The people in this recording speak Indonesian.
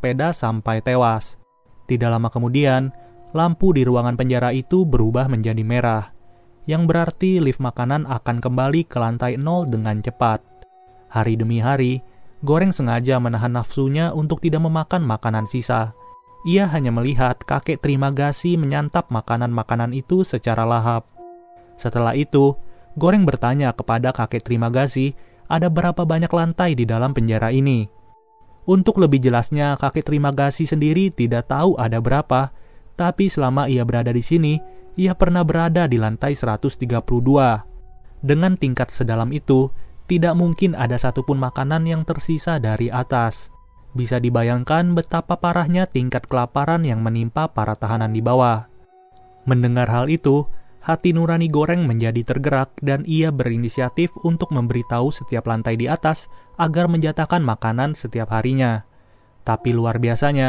sepeda sampai tewas. Tidak lama kemudian, lampu di ruangan penjara itu berubah menjadi merah, yang berarti lift makanan akan kembali ke lantai nol dengan cepat. Hari demi hari, Goreng sengaja menahan nafsunya untuk tidak memakan makanan sisa. Ia hanya melihat kakek terima kasih menyantap makanan-makanan itu secara lahap. Setelah itu, Goreng bertanya kepada kakek terima kasih ada berapa banyak lantai di dalam penjara ini. Untuk lebih jelasnya, kakek terima kasih sendiri tidak tahu ada berapa, tapi selama ia berada di sini, ia pernah berada di lantai 132. Dengan tingkat sedalam itu, tidak mungkin ada satupun makanan yang tersisa dari atas. Bisa dibayangkan betapa parahnya tingkat kelaparan yang menimpa para tahanan di bawah. Mendengar hal itu, hati nurani goreng menjadi tergerak dan ia berinisiatif untuk memberitahu setiap lantai di atas agar menjatakan makanan setiap harinya. Tapi luar biasanya,